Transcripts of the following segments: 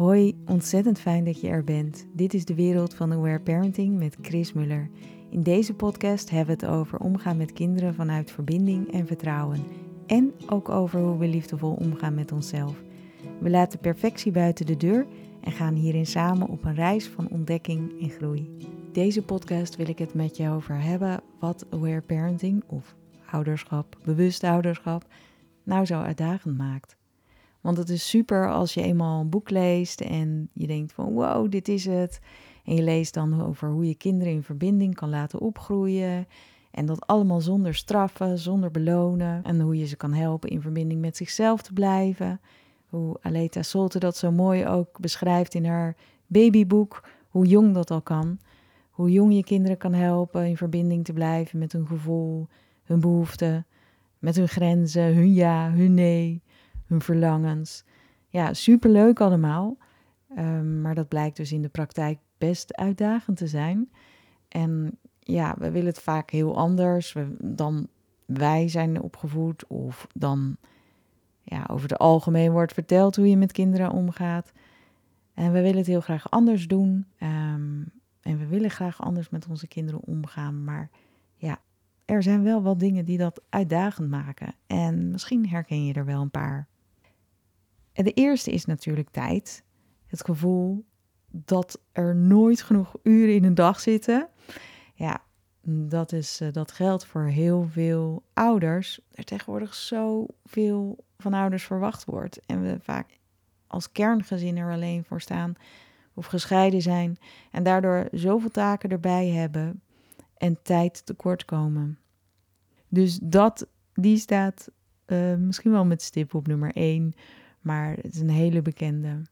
Hoi, ontzettend fijn dat je er bent. Dit is de wereld van Aware Parenting met Chris Muller. In deze podcast hebben we het over omgaan met kinderen vanuit verbinding en vertrouwen. En ook over hoe we liefdevol omgaan met onszelf. We laten perfectie buiten de deur en gaan hierin samen op een reis van ontdekking en groei. Deze podcast wil ik het met je over hebben wat aware parenting of ouderschap, bewust ouderschap, nou zo uitdagend maakt. Want het is super als je eenmaal een boek leest en je denkt van wow, dit is het. En je leest dan over hoe je kinderen in verbinding kan laten opgroeien. En dat allemaal zonder straffen, zonder belonen. En hoe je ze kan helpen in verbinding met zichzelf te blijven. Hoe Aleta Solte dat zo mooi ook beschrijft in haar babyboek. Hoe jong dat al kan. Hoe jong je kinderen kan helpen in verbinding te blijven met hun gevoel, hun behoeften, met hun grenzen, hun ja, hun nee hun verlangens. Ja, superleuk allemaal. Um, maar dat blijkt dus in de praktijk best uitdagend te zijn. En ja, we willen het vaak heel anders dan wij zijn opgevoed. Of dan ja, over het algemeen wordt verteld hoe je met kinderen omgaat. En we willen het heel graag anders doen. Um, en we willen graag anders met onze kinderen omgaan. Maar ja, er zijn wel wat dingen die dat uitdagend maken. En misschien herken je er wel een paar. En de eerste is natuurlijk tijd. Het gevoel dat er nooit genoeg uren in een dag zitten. Ja, dat, is, uh, dat geldt voor heel veel ouders. Er tegenwoordig zoveel van ouders verwacht wordt. En we vaak als kerngezin er alleen voor staan of gescheiden zijn. En daardoor zoveel taken erbij hebben en tijd tekort komen. Dus dat, die staat uh, misschien wel met stip op nummer 1 maar het is een hele bekende.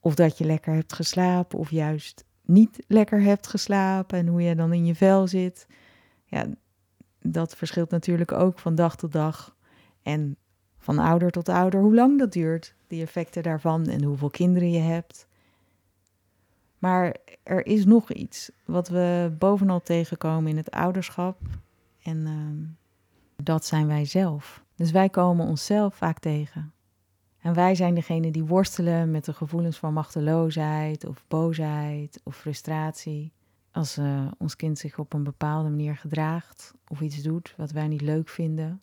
Of dat je lekker hebt geslapen of juist niet lekker hebt geslapen en hoe je dan in je vel zit. Ja, dat verschilt natuurlijk ook van dag tot dag en van ouder tot ouder, hoe lang dat duurt, die effecten daarvan en hoeveel kinderen je hebt. Maar er is nog iets wat we bovenal tegenkomen in het ouderschap en uh, dat zijn wij zelf. Dus wij komen onszelf vaak tegen. En wij zijn degene die worstelen met de gevoelens van machteloosheid of boosheid of frustratie. Als uh, ons kind zich op een bepaalde manier gedraagt of iets doet wat wij niet leuk vinden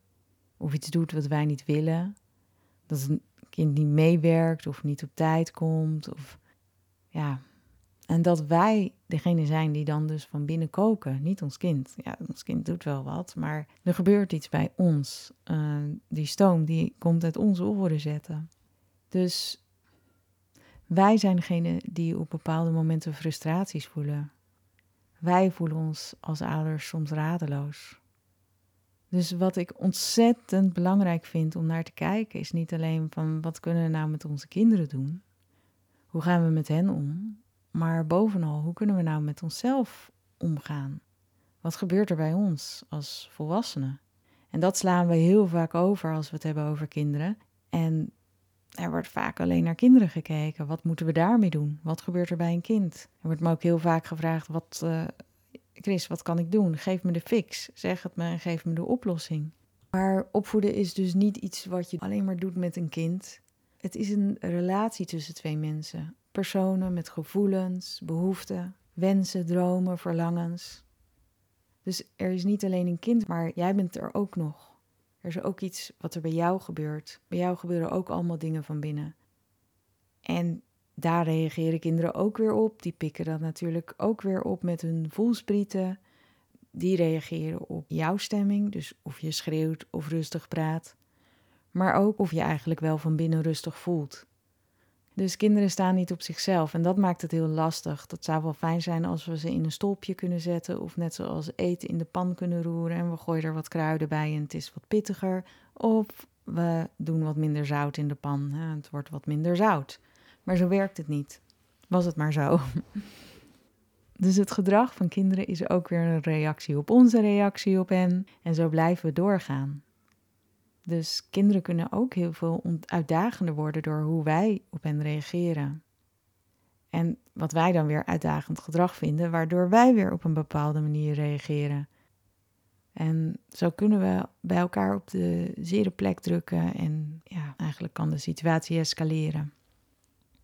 of iets doet wat wij niet willen. Dat een kind niet meewerkt of niet op tijd komt of ja, en dat wij degene zijn die dan dus van binnen koken, niet ons kind. Ja, ons kind doet wel wat, maar er gebeurt iets bij ons. Uh, die stoom die komt uit onze oren zetten. Dus wij zijn degene die op bepaalde momenten frustraties voelen. Wij voelen ons als ouders soms radeloos. Dus wat ik ontzettend belangrijk vind om naar te kijken, is niet alleen van wat kunnen we nou met onze kinderen doen? Hoe gaan we met hen om? Maar bovenal, hoe kunnen we nou met onszelf omgaan? Wat gebeurt er bij ons als volwassenen? En dat slaan we heel vaak over als we het hebben over kinderen. En er wordt vaak alleen naar kinderen gekeken. Wat moeten we daarmee doen? Wat gebeurt er bij een kind? Er wordt me ook heel vaak gevraagd: wat, uh, Chris, wat kan ik doen? Geef me de fix. Zeg het me en geef me de oplossing. Maar opvoeden is dus niet iets wat je alleen maar doet met een kind. Het is een relatie tussen twee mensen personen met gevoelens, behoeften, wensen, dromen, verlangens. Dus er is niet alleen een kind, maar jij bent er ook nog. Er is ook iets wat er bij jou gebeurt. Bij jou gebeuren ook allemaal dingen van binnen. En daar reageren kinderen ook weer op. Die pikken dat natuurlijk ook weer op met hun voelsprieten. Die reageren op jouw stemming, dus of je schreeuwt of rustig praat. Maar ook of je eigenlijk wel van binnen rustig voelt. Dus kinderen staan niet op zichzelf en dat maakt het heel lastig. Dat zou wel fijn zijn als we ze in een stolpje kunnen zetten of net zoals eten in de pan kunnen roeren en we gooien er wat kruiden bij en het is wat pittiger. Of we doen wat minder zout in de pan en het wordt wat minder zout. Maar zo werkt het niet. Was het maar zo. Dus het gedrag van kinderen is ook weer een reactie op onze reactie op hen en zo blijven we doorgaan. Dus kinderen kunnen ook heel veel uitdagender worden door hoe wij op hen reageren. En wat wij dan weer uitdagend gedrag vinden, waardoor wij weer op een bepaalde manier reageren. En zo kunnen we bij elkaar op de zere plek drukken en ja, eigenlijk kan de situatie escaleren.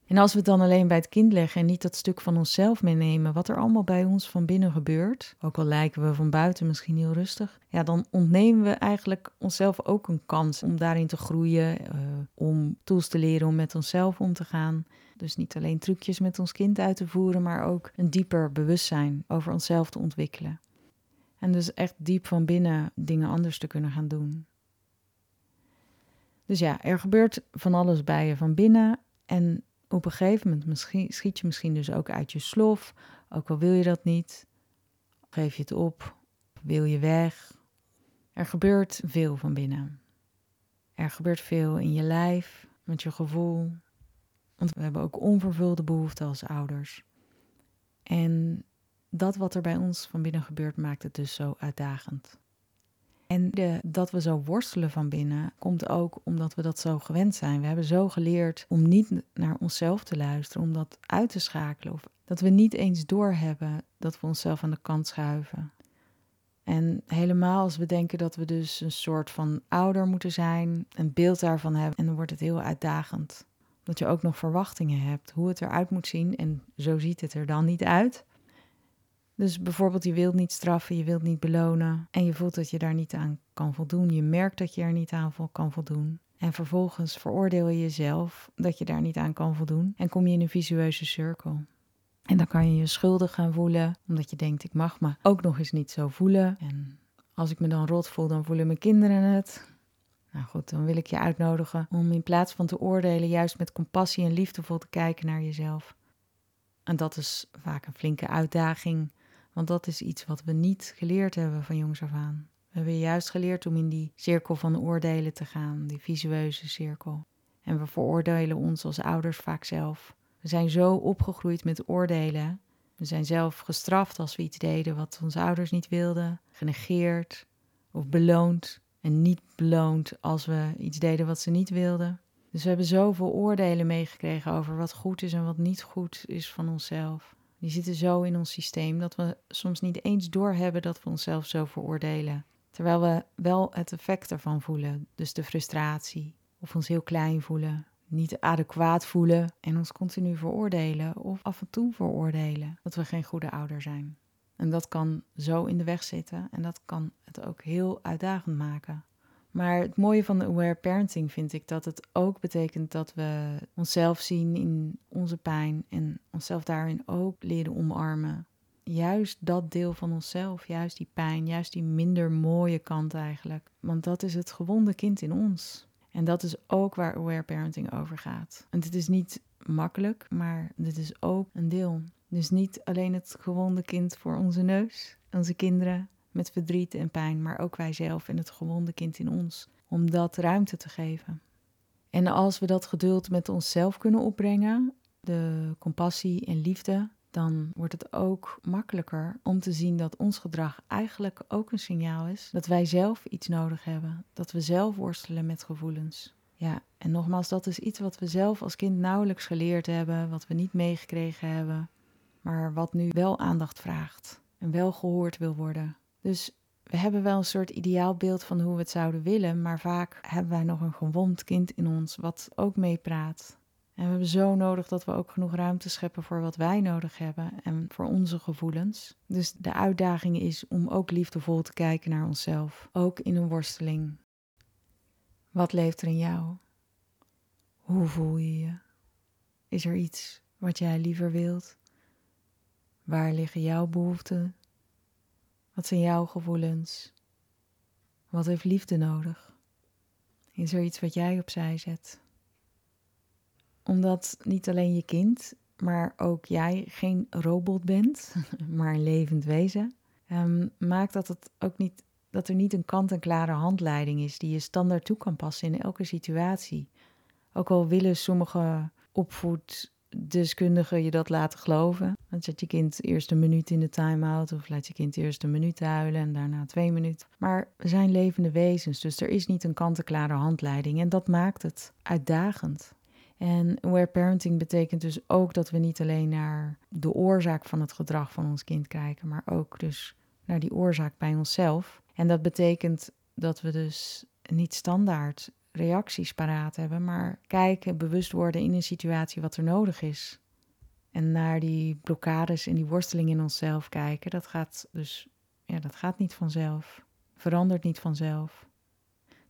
En als we het dan alleen bij het kind leggen en niet dat stuk van onszelf meenemen, wat er allemaal bij ons van binnen gebeurt, ook al lijken we van buiten misschien heel rustig, ja, dan ontnemen we eigenlijk onszelf ook een kans om daarin te groeien, uh, om tools te leren om met onszelf om te gaan. Dus niet alleen trucjes met ons kind uit te voeren, maar ook een dieper bewustzijn over onszelf te ontwikkelen. En dus echt diep van binnen dingen anders te kunnen gaan doen. Dus ja, er gebeurt van alles bij je van binnen. En op een gegeven moment misschien, schiet je misschien dus ook uit je slof. Ook al wil je dat niet. Geef je het op. Wil je weg. Er gebeurt veel van binnen. Er gebeurt veel in je lijf, met je gevoel. Want we hebben ook onvervulde behoeften als ouders. En dat wat er bij ons van binnen gebeurt, maakt het dus zo uitdagend. En de, dat we zo worstelen van binnen komt ook omdat we dat zo gewend zijn. We hebben zo geleerd om niet naar onszelf te luisteren, om dat uit te schakelen. Of dat we niet eens doorhebben dat we onszelf aan de kant schuiven. En helemaal als we denken dat we dus een soort van ouder moeten zijn, een beeld daarvan hebben, en dan wordt het heel uitdagend. Dat je ook nog verwachtingen hebt, hoe het eruit moet zien. En zo ziet het er dan niet uit. Dus bijvoorbeeld, je wilt niet straffen, je wilt niet belonen en je voelt dat je daar niet aan kan voldoen. Je merkt dat je er niet aan kan voldoen. En vervolgens veroordeel je jezelf dat je daar niet aan kan voldoen en kom je in een visueuze cirkel. En dan kan je je schuldig gaan voelen, omdat je denkt: ik mag me ook nog eens niet zo voelen. En als ik me dan rot voel, dan voelen mijn kinderen het. Nou goed, dan wil ik je uitnodigen om in plaats van te oordelen, juist met compassie en liefdevol te kijken naar jezelf. En dat is vaak een flinke uitdaging, want dat is iets wat we niet geleerd hebben van jongs af aan. We hebben juist geleerd om in die cirkel van oordelen te gaan, die visueuze cirkel. En we veroordelen ons als ouders vaak zelf. We zijn zo opgegroeid met oordelen. We zijn zelf gestraft als we iets deden wat onze ouders niet wilden, genegeerd of beloond en niet beloond als we iets deden wat ze niet wilden. Dus we hebben zoveel oordelen meegekregen over wat goed is en wat niet goed is van onszelf. Die zitten zo in ons systeem dat we soms niet eens doorhebben dat we onszelf zo veroordelen. Terwijl we wel het effect ervan voelen, dus de frustratie, of ons heel klein voelen, niet adequaat voelen en ons continu veroordelen of af en toe veroordelen dat we geen goede ouder zijn. En dat kan zo in de weg zitten en dat kan het ook heel uitdagend maken. Maar het mooie van de aware parenting vind ik dat het ook betekent dat we onszelf zien in onze pijn en onszelf daarin ook leren omarmen. Juist dat deel van onszelf, juist die pijn, juist die minder mooie kant eigenlijk. Want dat is het gewonde kind in ons. En dat is ook waar aware parenting over gaat. En het is niet makkelijk, maar dit is ook een deel. Dus niet alleen het gewonde kind voor onze neus, onze kinderen, met verdriet en pijn, maar ook wij zelf en het gewonde kind in ons, om dat ruimte te geven. En als we dat geduld met onszelf kunnen opbrengen, de compassie en liefde, dan wordt het ook makkelijker om te zien dat ons gedrag eigenlijk ook een signaal is dat wij zelf iets nodig hebben, dat we zelf worstelen met gevoelens. Ja, en nogmaals, dat is iets wat we zelf als kind nauwelijks geleerd hebben, wat we niet meegekregen hebben, maar wat nu wel aandacht vraagt en wel gehoord wil worden. Dus we hebben wel een soort ideaalbeeld van hoe we het zouden willen, maar vaak hebben wij nog een gewond kind in ons wat ook meepraat. En we hebben zo nodig dat we ook genoeg ruimte scheppen voor wat wij nodig hebben en voor onze gevoelens. Dus de uitdaging is om ook liefdevol te kijken naar onszelf, ook in een worsteling. Wat leeft er in jou? Hoe voel je je? Is er iets wat jij liever wilt? Waar liggen jouw behoeften? Wat zijn jouw gevoelens? Wat heeft liefde nodig? Is er iets wat jij opzij zet? Omdat niet alleen je kind, maar ook jij geen robot bent, maar een levend wezen, um, maakt dat, het ook niet, dat er niet een kant-en-klare handleiding is die je standaard toe kan passen in elke situatie. Ook al willen sommige opvoed deskundigen je dat laten geloven. Dan zet je kind eerst een minuut in de time-out of laat je kind eerst een minuut huilen en daarna twee minuten. Maar we zijn levende wezens, dus er is niet een kant-en-klare handleiding en dat maakt het uitdagend. En aware parenting betekent dus ook dat we niet alleen naar de oorzaak van het gedrag van ons kind kijken, maar ook dus naar die oorzaak bij onszelf. En dat betekent dat we dus niet standaard reacties paraat hebben, maar kijken, bewust worden in een situatie wat er nodig is. En naar die blokkades en die worsteling in onszelf kijken, dat gaat dus, ja, dat gaat niet vanzelf. Verandert niet vanzelf.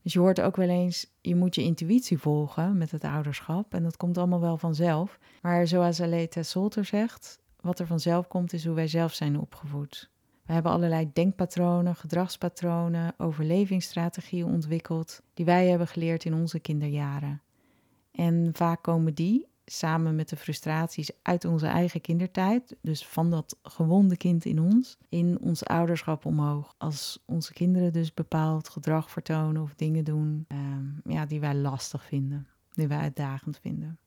Dus je hoort ook wel eens, je moet je intuïtie volgen met het ouderschap. En dat komt allemaal wel vanzelf. Maar zoals Aleta Solter zegt, wat er vanzelf komt is hoe wij zelf zijn opgevoed. We hebben allerlei denkpatronen, gedragspatronen, overlevingsstrategieën ontwikkeld die wij hebben geleerd in onze kinderjaren. En vaak komen die, samen met de frustraties uit onze eigen kindertijd, dus van dat gewonde kind in ons, in ons ouderschap omhoog. Als onze kinderen dus bepaald gedrag vertonen of dingen doen ehm, ja, die wij lastig vinden, die wij uitdagend vinden.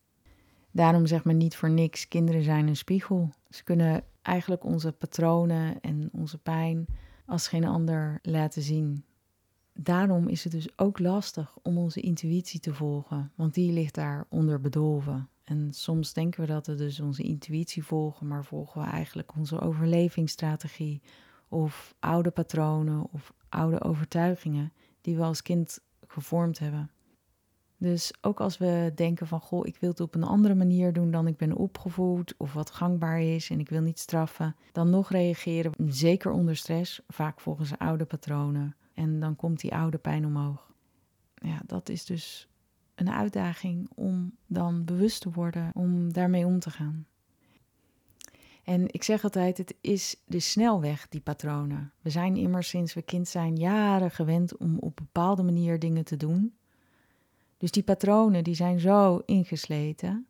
Daarom zeg maar niet voor niks, kinderen zijn een spiegel. Ze kunnen eigenlijk onze patronen en onze pijn als geen ander laten zien. Daarom is het dus ook lastig om onze intuïtie te volgen, want die ligt daar onder bedolven. En soms denken we dat we dus onze intuïtie volgen, maar volgen we eigenlijk onze overlevingsstrategie of oude patronen of oude overtuigingen die we als kind gevormd hebben. Dus ook als we denken van goh, ik wil het op een andere manier doen dan ik ben opgevoed of wat gangbaar is en ik wil niet straffen, dan nog reageren, zeker onder stress, vaak volgens oude patronen. En dan komt die oude pijn omhoog. Ja, dat is dus een uitdaging om dan bewust te worden, om daarmee om te gaan. En ik zeg altijd, het is de snelweg, die patronen. We zijn immers sinds we kind zijn jaren gewend om op bepaalde manier dingen te doen. Dus die patronen die zijn zo ingesleten.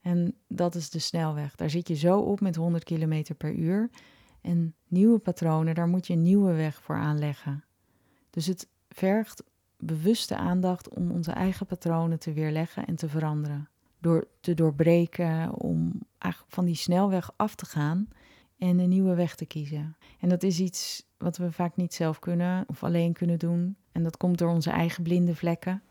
En dat is de snelweg. Daar zit je zo op met 100 km per uur. En nieuwe patronen, daar moet je een nieuwe weg voor aanleggen. Dus het vergt bewuste aandacht om onze eigen patronen te weerleggen en te veranderen. Door te doorbreken, om eigenlijk van die snelweg af te gaan en een nieuwe weg te kiezen. En dat is iets wat we vaak niet zelf kunnen of alleen kunnen doen. En dat komt door onze eigen blinde vlekken.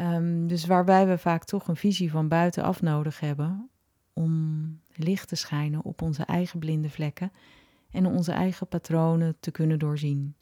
Um, dus waarbij we vaak toch een visie van buitenaf nodig hebben om licht te schijnen op onze eigen blinde vlekken en onze eigen patronen te kunnen doorzien.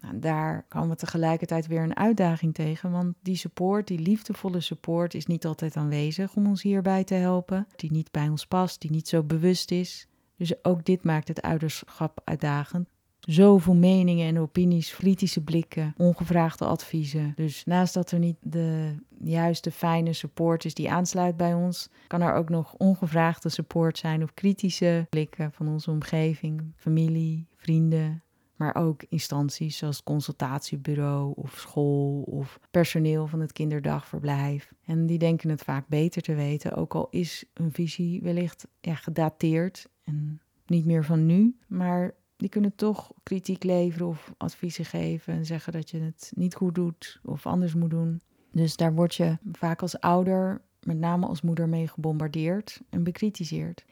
Nou, daar komen we tegelijkertijd weer een uitdaging tegen, want die support, die liefdevolle support, is niet altijd aanwezig om ons hierbij te helpen, die niet bij ons past, die niet zo bewust is. Dus ook dit maakt het ouderschap uitdagend. Zoveel meningen en opinies, kritische blikken, ongevraagde adviezen. Dus naast dat er niet de juiste fijne support is die aansluit bij ons, kan er ook nog ongevraagde support zijn of kritische blikken van onze omgeving, familie, vrienden, maar ook instanties zoals het consultatiebureau of school of personeel van het kinderdagverblijf. En die denken het vaak beter te weten, ook al is een visie wellicht ja, gedateerd en niet meer van nu, maar die kunnen toch kritiek leveren of adviezen geven en zeggen dat je het niet goed doet of anders moet doen. Dus daar word je vaak als ouder, met name als moeder, mee gebombardeerd en bekritiseerd.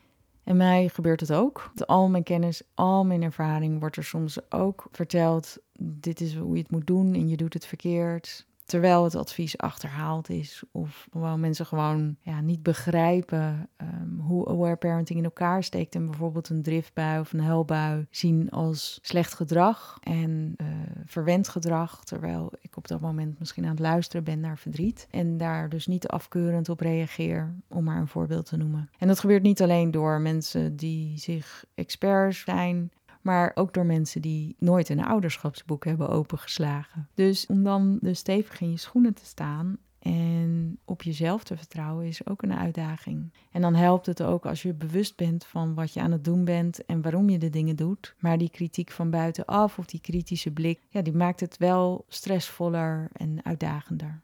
En mij gebeurt het ook. Al mijn kennis, al mijn ervaring wordt er soms ook verteld: dit is hoe je het moet doen en je doet het verkeerd terwijl het advies achterhaald is. Of gewoon mensen gewoon ja, niet begrijpen um, hoe aware parenting in elkaar steekt. En bijvoorbeeld een driftbui of een huilbui zien als slecht gedrag en uh, verwend gedrag. Terwijl ik op dat moment misschien aan het luisteren ben naar verdriet. En daar dus niet afkeurend op reageer, om maar een voorbeeld te noemen. En dat gebeurt niet alleen door mensen die zich experts zijn maar ook door mensen die nooit een ouderschapsboek hebben opengeslagen. Dus om dan dus stevig in je schoenen te staan en op jezelf te vertrouwen is ook een uitdaging. En dan helpt het ook als je bewust bent van wat je aan het doen bent en waarom je de dingen doet. Maar die kritiek van buitenaf of die kritische blik, ja, die maakt het wel stressvoller en uitdagender.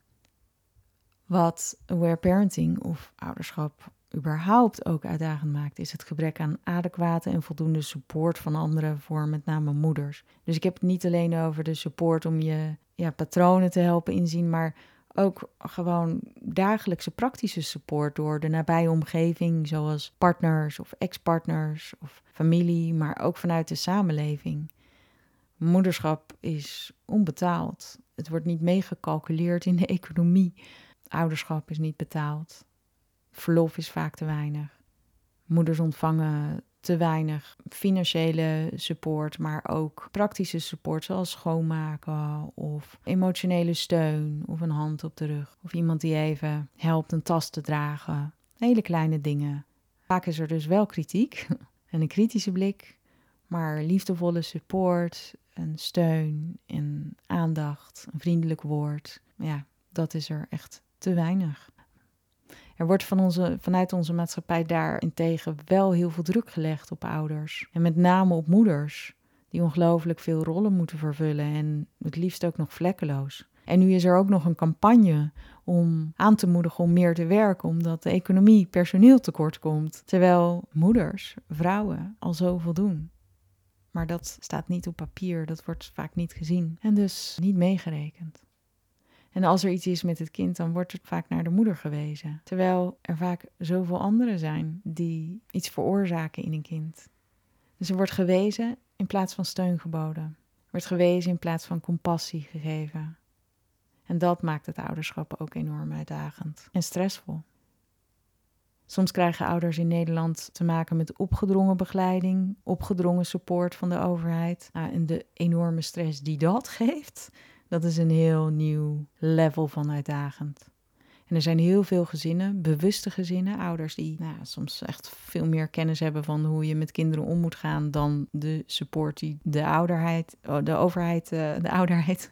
Wat aware parenting of ouderschap überhaupt ook uitdagend maakt, is het gebrek aan adequate en voldoende support van anderen voor met name moeders. Dus ik heb het niet alleen over de support om je ja, patronen te helpen inzien, maar ook gewoon dagelijkse praktische support door de nabije omgeving, zoals partners of ex-partners of familie, maar ook vanuit de samenleving. Moederschap is onbetaald. Het wordt niet meegecalculeerd in de economie. Ouderschap is niet betaald. Verlof is vaak te weinig. Moeders ontvangen te weinig financiële support, maar ook praktische support zoals schoonmaken of emotionele steun of een hand op de rug. Of iemand die even helpt een tas te dragen. Hele kleine dingen. Vaak is er dus wel kritiek en een kritische blik, maar liefdevolle support, een steun, en aandacht, een vriendelijk woord. Ja, dat is er echt te weinig. Er wordt van onze, vanuit onze maatschappij daarentegen wel heel veel druk gelegd op ouders. En met name op moeders, die ongelooflijk veel rollen moeten vervullen en het liefst ook nog vlekkeloos. En nu is er ook nog een campagne om aan te moedigen om meer te werken, omdat de economie personeel tekort komt. Terwijl moeders, vrouwen al zoveel doen. Maar dat staat niet op papier, dat wordt vaak niet gezien en dus niet meegerekend. En als er iets is met het kind, dan wordt het vaak naar de moeder gewezen. Terwijl er vaak zoveel anderen zijn die iets veroorzaken in een kind. Dus er wordt gewezen in plaats van steun geboden. Er wordt gewezen in plaats van compassie gegeven. En dat maakt het ouderschap ook enorm uitdagend en stressvol. Soms krijgen ouders in Nederland te maken met opgedrongen begeleiding, opgedrongen support van de overheid. Nou, en de enorme stress die dat geeft, dat is een heel nieuw level van uitdagend. En er zijn heel veel gezinnen, bewuste gezinnen, ouders die nou, soms echt veel meer kennis hebben van hoe je met kinderen om moet gaan dan de support die de ouderheid, oh, de overheid, eh, de ouderheid,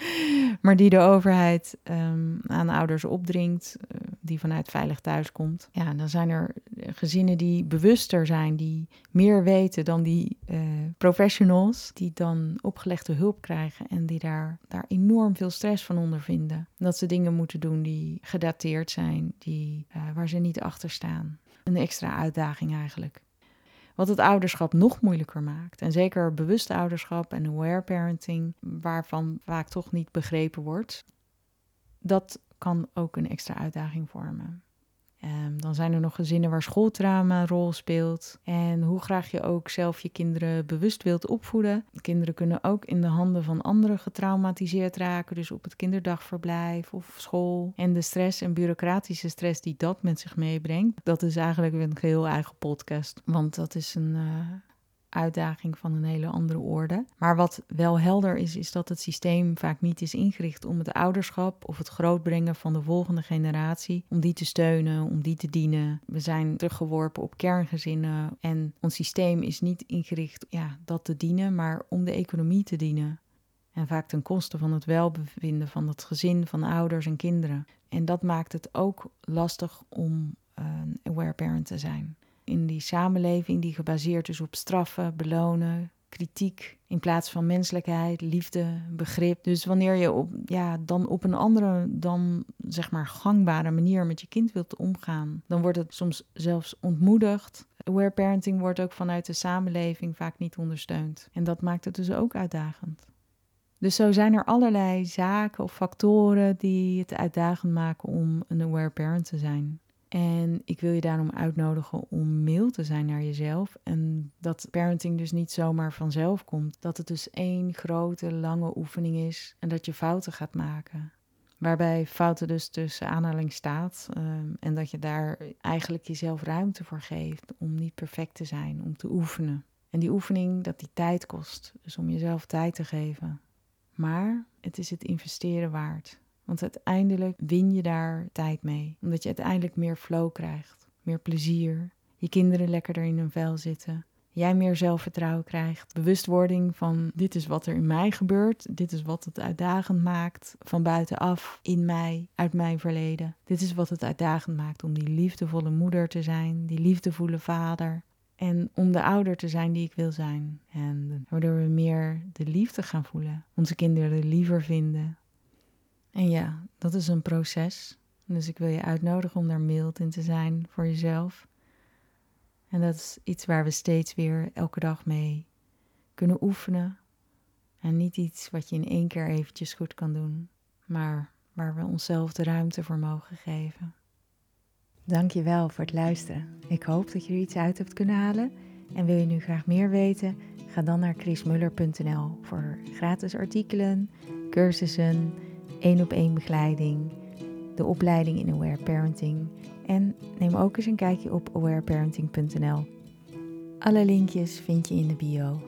maar die de overheid um, aan ouders opdringt, uh, die vanuit veilig thuis komt. Ja, dan zijn er gezinnen die bewuster zijn, die meer weten dan die uh, professionals, die dan opgelegde hulp krijgen en die daar, daar enorm veel stress van ondervinden. Dat ze dingen moeten doen die gedateerd zijn, die, uh, waar ze niet achter staan. Een extra uitdaging eigenlijk. Wat het ouderschap nog moeilijker maakt. En zeker bewust ouderschap en aware parenting, waarvan vaak toch niet begrepen wordt. Dat kan ook een extra uitdaging vormen. Um, dan zijn er nog gezinnen waar schooltrauma een rol speelt. En hoe graag je ook zelf je kinderen bewust wilt opvoeden. Kinderen kunnen ook in de handen van anderen getraumatiseerd raken. Dus op het kinderdagverblijf of school. En de stress en bureaucratische stress die dat met zich meebrengt. Dat is eigenlijk een geheel eigen podcast. Want dat is een, uh, uitdaging van een hele andere orde. Maar wat wel helder is, is dat het systeem vaak niet is ingericht om het ouderschap of het grootbrengen van de volgende generatie, om die te steunen, om die te dienen. We zijn teruggeworpen op kerngezinnen en ons systeem is niet ingericht ja, dat te dienen, maar om de economie te dienen. En vaak ten koste van het welbevinden van het gezin, van ouders en kinderen. En dat maakt het ook lastig om een aware parent te zijn in die samenleving die gebaseerd is op straffen, belonen, kritiek in plaats van menselijkheid, liefde, begrip. Dus wanneer je op, ja, dan op een andere dan zeg maar gangbare manier met je kind wilt omgaan, dan wordt het soms zelfs ontmoedigd. Aware parenting wordt ook vanuit de samenleving vaak niet ondersteund. En dat maakt het dus ook uitdagend. Dus zo zijn er allerlei zaken of factoren die het uitdagend maken om een aware parent te zijn. En ik wil je daarom uitnodigen om mail te zijn naar jezelf. En dat parenting dus niet zomaar vanzelf komt. Dat het dus één grote, lange oefening is en dat je fouten gaat maken. Waarbij fouten dus tussen aanhaling staat. Um, en dat je daar eigenlijk jezelf ruimte voor geeft om niet perfect te zijn, om te oefenen. En die oefening, dat die tijd kost. Dus om jezelf tijd te geven. Maar het is het investeren waard. Want uiteindelijk win je daar tijd mee. Omdat je uiteindelijk meer flow krijgt, meer plezier. Je kinderen lekkerder in hun vel zitten. Jij meer zelfvertrouwen krijgt. Bewustwording van dit is wat er in mij gebeurt. Dit is wat het uitdagend maakt van buitenaf, in mij, uit mijn verleden. Dit is wat het uitdagend maakt om die liefdevolle moeder te zijn, die liefdevolle vader. En om de ouder te zijn die ik wil zijn. En waardoor we meer de liefde gaan voelen. Onze kinderen liever vinden. En ja, dat is een proces. Dus ik wil je uitnodigen om daar mild in te zijn voor jezelf. En dat is iets waar we steeds weer elke dag mee kunnen oefenen. En niet iets wat je in één keer eventjes goed kan doen, maar waar we onszelf de ruimte voor mogen geven. Dank je wel voor het luisteren. Ik hoop dat je er iets uit hebt kunnen halen. En wil je nu graag meer weten? Ga dan naar chrismuller.nl voor gratis artikelen, cursussen één op één begeleiding, de opleiding in Aware Parenting en neem ook eens een kijkje op awareparenting.nl. Alle linkjes vind je in de bio.